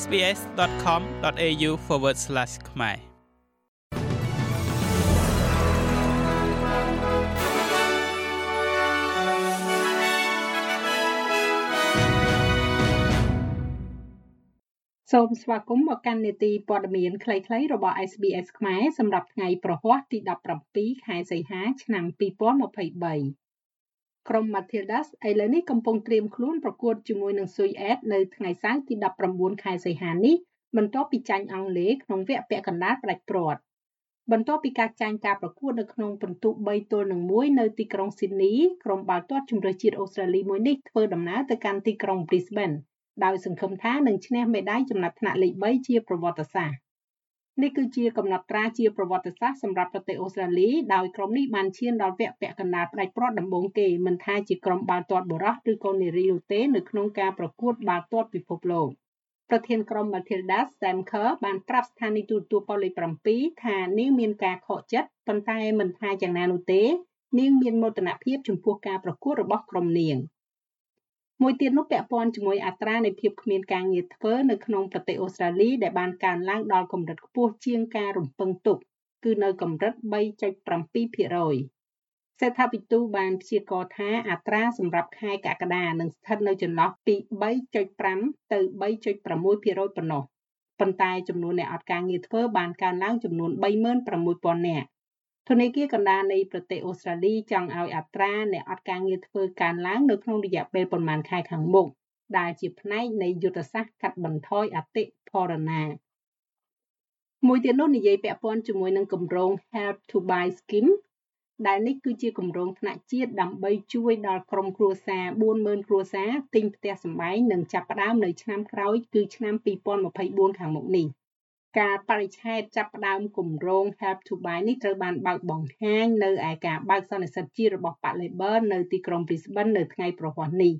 sbs.com.au/ ខ្មែរសូមស្វាគមន៍មកកាន់នេតិព័ត៌មានខ្លីៗរបស់ SBS ខ្មែរសម្រាប់ថ្ងៃប្រហ័សទី17ខែសីហា ឆ្នាំ2023 ក្រុម Matildas ឥឡូវនេះកំពុងត្រៀមខ្លួនប្រកួតជាមួយនឹង Sui Ed នៅថ្ងៃសៅរ៍ទី19ខែសីហានេះបន្ទាប់ពីចាញ់អង់គ្លេសក្នុងវគ្គពាក់កណ្ដាលផ្ដាច់ព្រាត់បន្ទាប់ពីការចាញ់ការប្រកួតនៅក្នុងពិន្ទុ3ទល់នឹង1នៅទីក្រុង Sydney ក្រុមបាល់ទាត់ជម្រើសជាតិអូស្ត្រាលីមួយនេះធ្វើដំណើរទៅកាន់ទីក្រុង Brisbane ដោយសង្ឃឹមថានឹងឈ្នះមេដាយចំណាត់ថ្នាក់លេខ3ជាប្រវត្តិសាស្ត្រ នេះគឺជាកំណត់ត្រាជាប្រវត្តិសាស្ត្រសម្រាប់ប្រទេសអូស្ត្រាលីដោយក្រុមនេះបានឈានដល់វគ្គពាក់កណ្ដាលផ្ដាច់ព្រាត់ដំបូងគេមិនថាជាក្រុមបាល់ទាត់បុរសឬក៏នារីនោះទេនៅក្នុងការប្រកួតបាល់ទាត់ពិភពលោកប្រធានក្រុម Matildas Sam Kerr បានប្រាប់ស្ថានីយទូរទស្សន៍ប៉ូលី7ថានាងមានការខកចិត្តប៉ុន្តែមិនថាយ៉ាងណានោះទេនាងមានមោទនភាពចំពោះការប្រកួតរបស់ក្រុមនាង។ មួយទៀតនោះពាក់ព័ន្ធជាមួយអត្រានៃភាពគ្មានការងារធ្វើនៅក្នុងប្រទេសអូស្ត្រាលីដែលបានកើនឡើងដល់កម្រិតខ្ពស់ជាងការរំពឹងទុកគឺនៅកម្រិត3.7%សេដ្ឋាភិទូបានព្យាករណ៍ថាអត្រាសម្រាប់ខែកក្កដានឹងស្ថិតនៅចន្លោះពី3.5ទៅ3.6%ប៉ុណ្ណោះប៉ុន្តែចំនួនអ្នកអត់ការងារធ្វើបានកើនឡើងចំនួន36,000នាក់ ធនាគារកណ្ដាលនៃប្រទេសអូស្ត្រាលីចង់ឲ្យអត្រាអ្នកអត់ការងារធ្វើកើនឡើងនៅក្នុងរយៈពេលប្រមាណខែខាងមុខដែលជាផ្នែកនៃយុទ្ធសាស្ត្រកាត់បន្ថយអតិផរណាមួយទៀតនោះនិយាយពាក់ព័ន្ធជាមួយនឹងគម្រោង Help to Buy Scheme ដែលនេះគឺជាគម្រោងថ្នាក់ជាតិដើម្បីជួយដល់ក្រុមគ្រួសារ40000គ្រួសារទិញផ្ទះសម្បែងនិងចាប់ផ្ដើមនៅឆ្នាំក្រោយគឺឆ្នាំ2024ខាងមុខនេះ។ ការបរិច្ឆេទចាប់ផ្ដើមគម្រោង Help to Buy នេះត្រូវបានបើកបង្ហាញនៅឯការបើកសន្និសីទជាតិរបស់ប៉ា Labor នៅទីក្រុង Brisbane នៅថ្ងៃប្រហ័សនេះ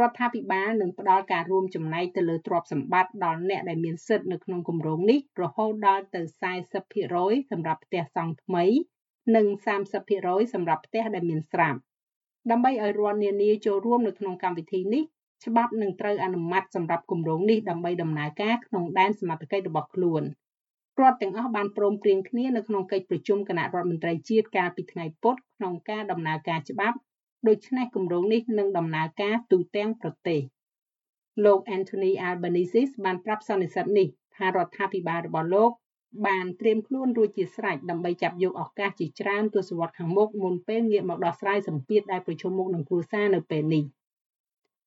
រដ្ឋាភិបាលនឹងផ្ដល់ការរួមចំណែកទៅលើទ្រព្យសម្បត្តិដល់អ្នកដែលមានសិទ្ធិនៅក្នុងគម្រោងនេះរហូតដល់ទៅ40%សម្រាប់ផ្ទះសង់ថ្មី និង30%សម្រាប់ផ្ទះដែលមានស្រាប់ដើម្បីឲ្យរដ្ឋនានាចូលរួមនៅក្នុងកម្មវិធីនេះ ច្បាប់នឹងត្រូវអនុម័តសម្រាប់គម្រោងនេះដើម្បីដំណើរការក្នុងដែនសមត្ថកិច្ចរបស់ខ្លួនរដ្ឋទាំងអស់បានព្រមព្រៀងគ្នានៅក្នុងកិច្ចប្រជុំគណៈរដ្ឋមន្ត្រីជាតិកាលពីថ្ងៃពុធក្នុងការដំណើរការច្បាប់ដូច្នេះគម្រោងនេះនឹងដំណើរការទូទាំងប្រទេសលោក Anthony Albanese បានប្រាប់សន្និសីទនេះថារដ្ឋាភិបាលរបស់លោកបានត្រៀមខ្លួនរួចជាស្រេចដើម្បីចាប់យកឱកាសជាច្រើនទសវត្សរ៍ខាងមុខមុនពេលងាកមកដោះស្រាយសម្ពាធដែលប្រឈមមុខនឹងគ្រួសារនៅពេលនេះ។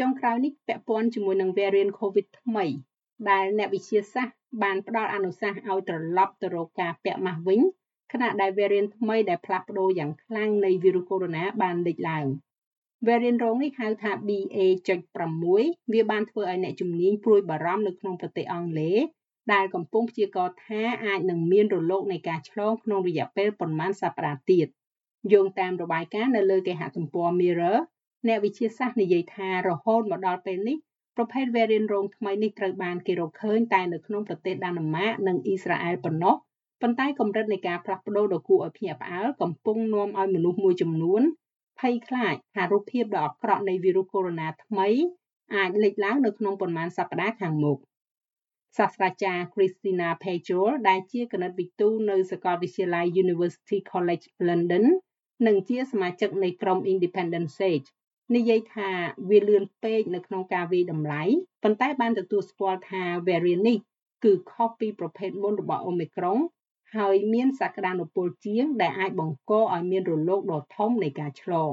ចុងក្រោយនេះពាក់ព័ន្ធជាមួយនឹង variant COVID ថ្មី ដែលអ្នកវិទ្យាសាស្ត្របានផ្ដល់អនុសាសន៍ឲ្យត្រឡប់ទៅរកការពាក់ម៉ាស់វិញខណៈដែល variant ថ្មីដែលផ្លាស់ប្ដូរយ៉ាងខ្លាំងនៃវីរុសកូវីដ -19 បានលេចឡើង variant រងនេះហៅថា BA.6 វាបានធ្វើឲ្យអ្នកជំនាញព្រួយបារម្ភនៅក្នុងប្រទេសអង់គ្លេសដែលកំពុងព្យាករណ៍ថាអាចនឹងមានរលកនៃការឆ្លងក្នុងរយៈពេលប្រមាណសប្តាហ៍ទៀតយោងតាមរបាយការណ៍នៅលើគេហទំព័រ Mirror អ្នកវិទ្យាសាស្ត្រនិយាយថារហូតមកដល់ពេលនេះប្រភេទ variant រោងថ្មីនេះត្រូវបានគេរកឃើញតែនៅក្នុងប្រទេសដាណឺម៉ាកនិងអ៊ីស្រាអែលប៉ុណ្ណោះប៉ុន្តែកម្រិតនៃការផ្លាស់ប្ដូរដ៏គួរឲ្យភ្ញាក់ផ្អើលកំពុងនាំឲ្យមនុស្សមួយចំនួនភ័យខ្លាចថារូបភាពដ៏អាក្រក់នៃវីរុសកូវីដ -19 ថ្មីអាចលេចឡើងនៅក្នុងប៉ុន្មានសប្តាហ៍ខាងមុខសាស្ត្រាចារ្យ Christina Pejol ដែលជាគណិតវិទូនៅសាកលវិទ្យាល័យ University College London និងជាសមាជិកនៃក្រុម Independent Sage និយាយថាវាលឿនពេកនៅក្នុងការវាយតម្លៃប៉ុន្តែបានទទួលស្គាល់ថា variant នេះគឺខុសពីប្រភេទមុនរបស់ Omicron ហើយមានសក្តានុពលជាងដែលអាចបង្កឲ្យមានរលកដ៏ធំនៃការឆ្លង